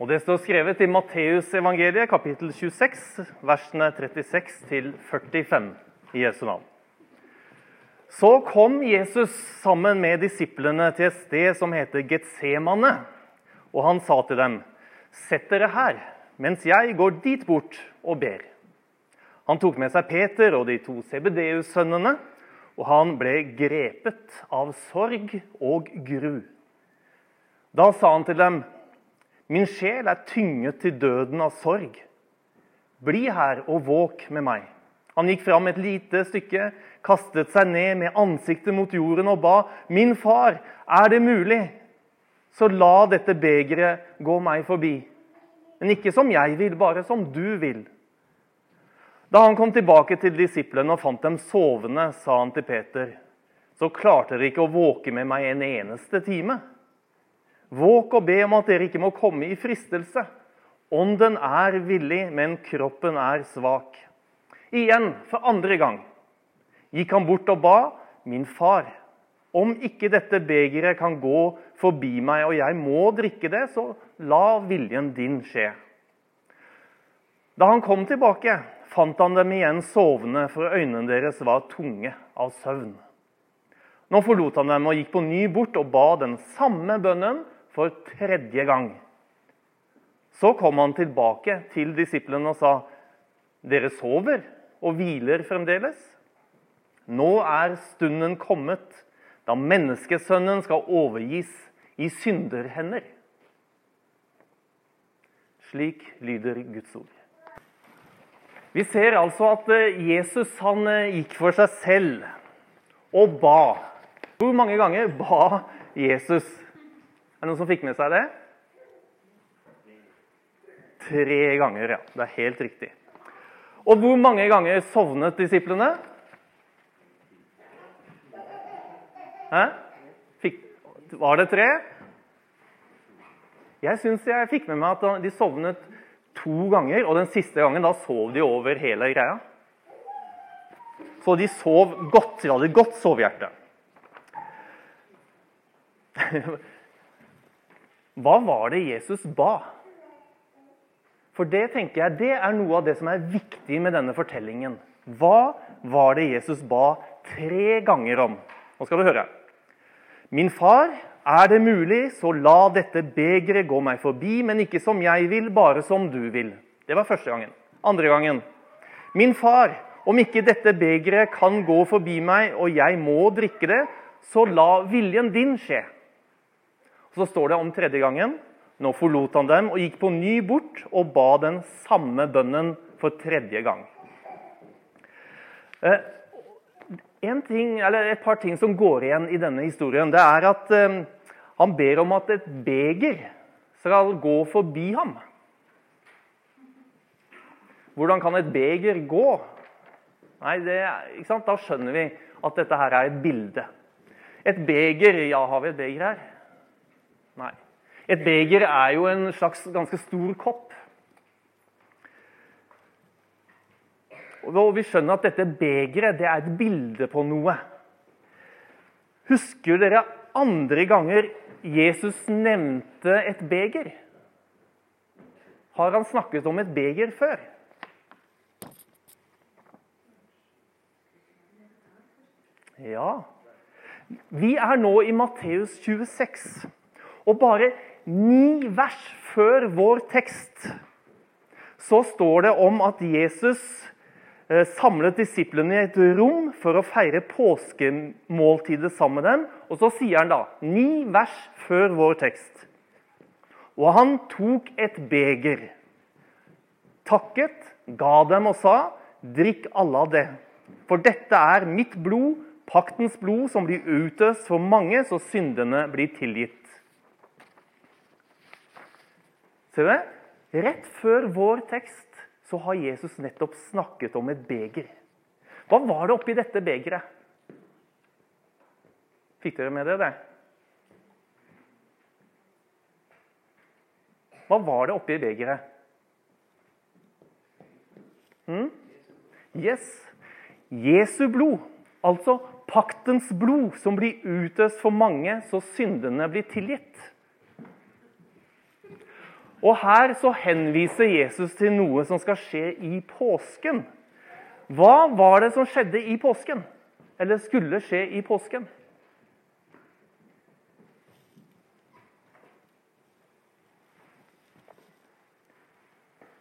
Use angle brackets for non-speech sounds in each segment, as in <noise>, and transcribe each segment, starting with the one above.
Og Det står skrevet i Matteusevangeliet kapittel 26, versene 36 45 i Jesu navn. Så kom Jesus sammen med disiplene til et sted som heter Getsemane, og han sa til dem, 'Sett dere her, mens jeg går dit bort og ber.' Han tok med seg Peter og de to CBDU-sønnene, og han ble grepet av sorg og gru. Da sa han til dem, 'Min sjel er tynget til døden av sorg.' 'Bli her og våk med meg.' Han gikk fram et lite stykke, kastet seg ned med ansiktet mot jorden og ba, 'Min far, er det mulig, så la dette begeret gå meg forbi.' 'Men ikke som jeg vil, bare som du vil.' Da han kom tilbake til disiplene og fant dem sovende, sa han til Peter, 'Så klarte dere ikke å våke med meg en eneste time.' Våk og be om at dere ikke må komme i fristelse. Ånden er villig, men kroppen er svak. Igjen, for andre gang, gikk han bort og ba, min far, om ikke dette begeret kan gå forbi meg, og jeg må drikke det, så la viljen din skje. Da han kom tilbake, fant han dem igjen sovende, for øynene deres var tunge av søvn. Nå forlot han dem og gikk på ny bort og ba den samme bønnen for tredje gang. Så kom han tilbake til disiplene og sa, 'Dere sover og hviler fremdeles?' Nå er stunden kommet da menneskesønnen skal overgis i synderhender. Slik lyder Guds ord. Vi ser altså at Jesus han gikk for seg selv og ba. Hvor mange ganger ba Jesus er det noen som fikk med seg det? Tre ganger, ja. Det er helt riktig. Og hvor mange ganger sovnet disiplene? Hæ? Fikk, var det tre? Jeg syns jeg fikk med meg at de sovnet to ganger, og den siste gangen da sov de over hele greia. Så de sov godt. De hadde godt sovehjerte. <laughs> Hva var det Jesus ba? For det tenker jeg, det er noe av det som er viktig med denne fortellingen. Hva var det Jesus ba tre ganger om? Nå skal du høre. Min far, er det mulig, så la dette begeret gå meg forbi, men ikke som jeg vil, bare som du vil. Det var første gangen. Andre gangen. Min far, om ikke dette begeret kan gå forbi meg, og jeg må drikke det, så la viljen din skje. Så står det om tredje gangen Nå forlot han dem og gikk på ny bort og ba den samme bønnen for tredje gang. Eh, ting, et par ting som går igjen i denne historien, det er at eh, han ber om at et beger skal gå forbi ham. Hvordan kan et beger gå? Nei, det, Da skjønner vi at dette her er et bilde. Et beger Ja, har vi et beger her? Nei. Et beger er jo en slags ganske stor kopp. Og Vi skjønner at dette begeret er et bilde på noe. Husker dere andre ganger Jesus nevnte et beger? Har han snakket om et beger før? Ja. Vi er nå i Matteus 26. Og bare ni vers før vår tekst så står det om at Jesus eh, samlet disiplene i et rom for å feire påskemåltidet sammen med dem. Og så sier han da, ni vers før vår tekst Og han tok et beger, takket, ga dem og sa, drikk alle av det. For dette er mitt blod, paktens blod, som blir utøst for mange, så syndene blir tilgitt. Ser du det? Rett før vår tekst så har Jesus nettopp snakket om et beger. Hva var det oppi dette begeret? Fikk dere med dere det? Hva var det oppi begeret? Hmm? Yes. Jesu blod, altså paktens blod, som blir utøst for mange så syndene blir tilgitt. Og her så henviser Jesus til noe som skal skje i påsken. Hva var det som skjedde i påsken? Eller skulle skje i påsken?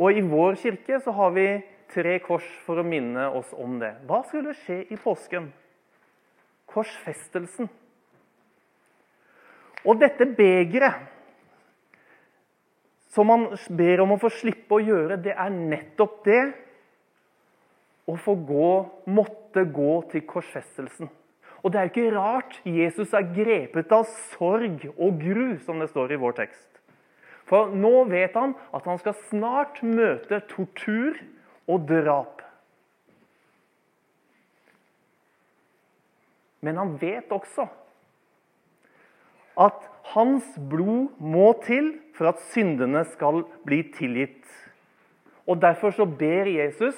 Og i vår kirke så har vi tre kors for å minne oss om det. Hva skulle skje i påsken? Korsfestelsen. Og dette begeret som han ber om å få slippe å gjøre, det er nettopp det å få gå, måtte gå til korsfestelsen. Og det er jo ikke rart Jesus er grepet av sorg og gru, som det står i vår tekst. For nå vet han at han skal snart møte tortur og drap. Men han vet også at hans blod må til for at syndene skal bli tilgitt. Og Derfor så ber Jesus,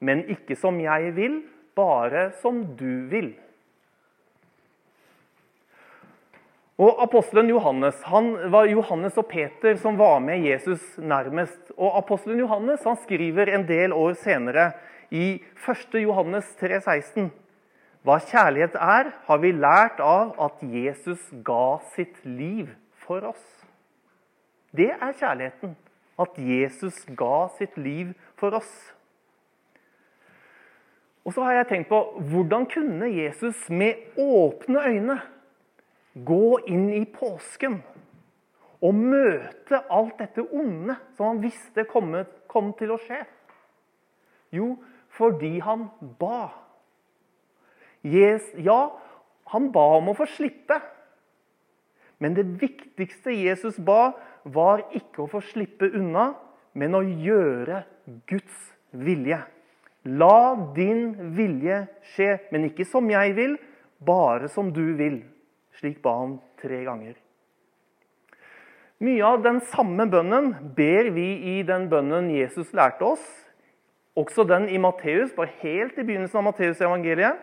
men ikke som jeg vil, bare som du vil. Og Apostelen Johannes han var Johannes og Peter som var med Jesus nærmest. Og Apostelen Johannes han skriver en del år senere, i 1. Johannes 3, 16, hva kjærlighet er, har vi lært av at Jesus ga sitt liv for oss. Det er kjærligheten. At Jesus ga sitt liv for oss. Og så har jeg tenkt på hvordan kunne Jesus med åpne øyne gå inn i påsken og møte alt dette onde som han visste kom, til å skje? Jo, fordi han ba. Ja, han ba om å få slippe. Men det viktigste Jesus ba, var ikke å få slippe unna, men å gjøre Guds vilje. La din vilje skje, men ikke som jeg vil, bare som du vil. Slik ba han tre ganger. Mye av den samme bønnen ber vi i den bønnen Jesus lærte oss. Også den i Matteus, bare helt i begynnelsen av Matteusevangeliet.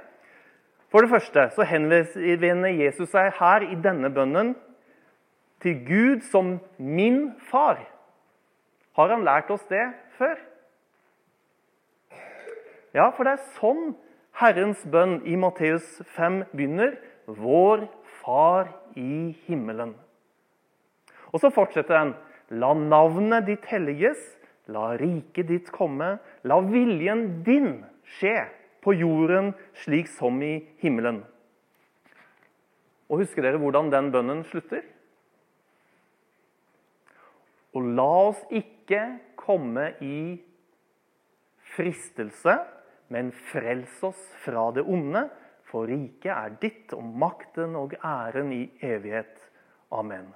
For det første så henvender Jesus seg her i denne bønnen til Gud som min far. Har han lært oss det før? Ja, for det er sånn Herrens bønn i Matteus 5 begynner. Vår Far i himmelen. Og så fortsetter den. La navnet ditt helliges, la riket ditt komme, la viljen din skje på jorden slik som i himmelen. Og Husker dere hvordan den bønnen slutter? Og la oss ikke komme i fristelse, men frels oss fra det onde. For riket er ditt, og makten og æren i evighet. Amen.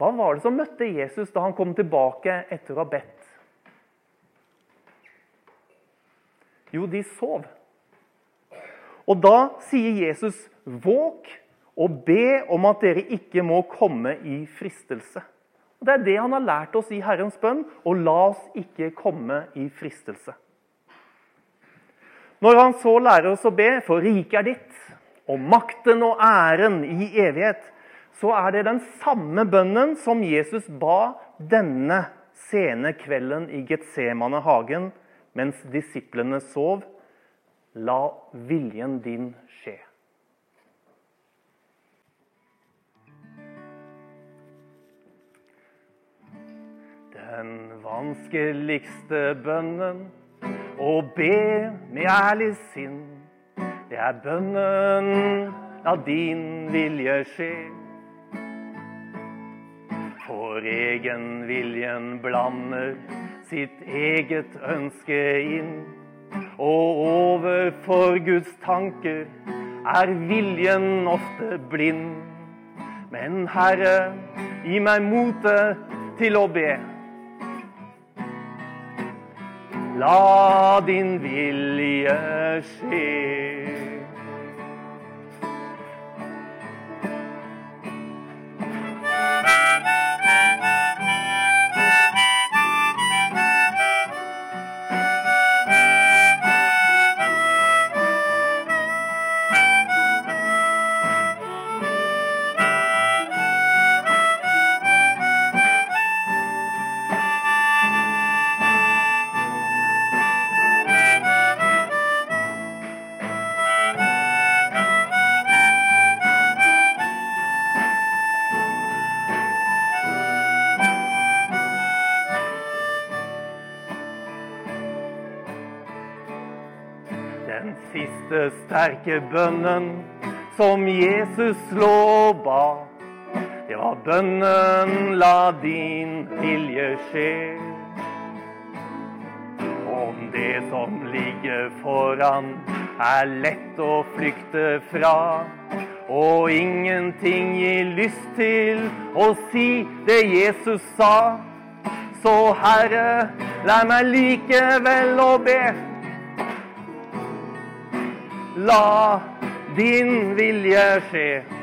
Hva var det som møtte Jesus da han kom tilbake etter å ha bedt? Jo, de sov. Og da sier Jesus, 'Våk og be om at dere ikke må komme i fristelse'. Og Det er det han har lært oss i Herrens bønn, og la oss ikke komme i fristelse. Når han så lærer oss å be, for riket er ditt, og makten og æren i evighet, så er det den samme bønnen som Jesus ba denne sene kvelden i Getsemane hagen mens disiplene sov, la viljen din skje. Den vanskeligste bønnen å be med ærlig sinn, det er bønnen la din vilje skje. For egenviljen blander sitt eget ønske inn. Og overfor Guds tanker er viljen ofte blind. Men Herre, gi meg motet til å be. La din vilje skje. Sterke bønnen som Jesus lå ba. Det var bønnen 'La din vilje skje'. Om det som ligger foran er lett å flykte fra, og ingenting gir lyst til å si det Jesus sa, så Herre, lær meg likevel å be. La din vilje skje.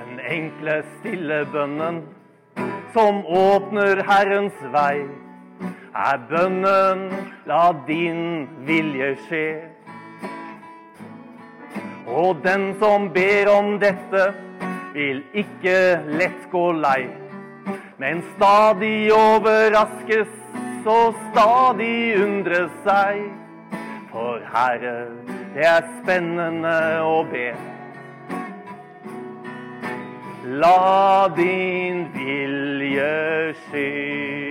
Den enkle, stille bønnen som åpner Herrens vei, er bønnen 'La din vilje skje'. Og den som ber om dette, vil ikke lett gå lei, men stadig overraskes og stadig undre seg. For Herre, det er spennende å be. La din vilje skje.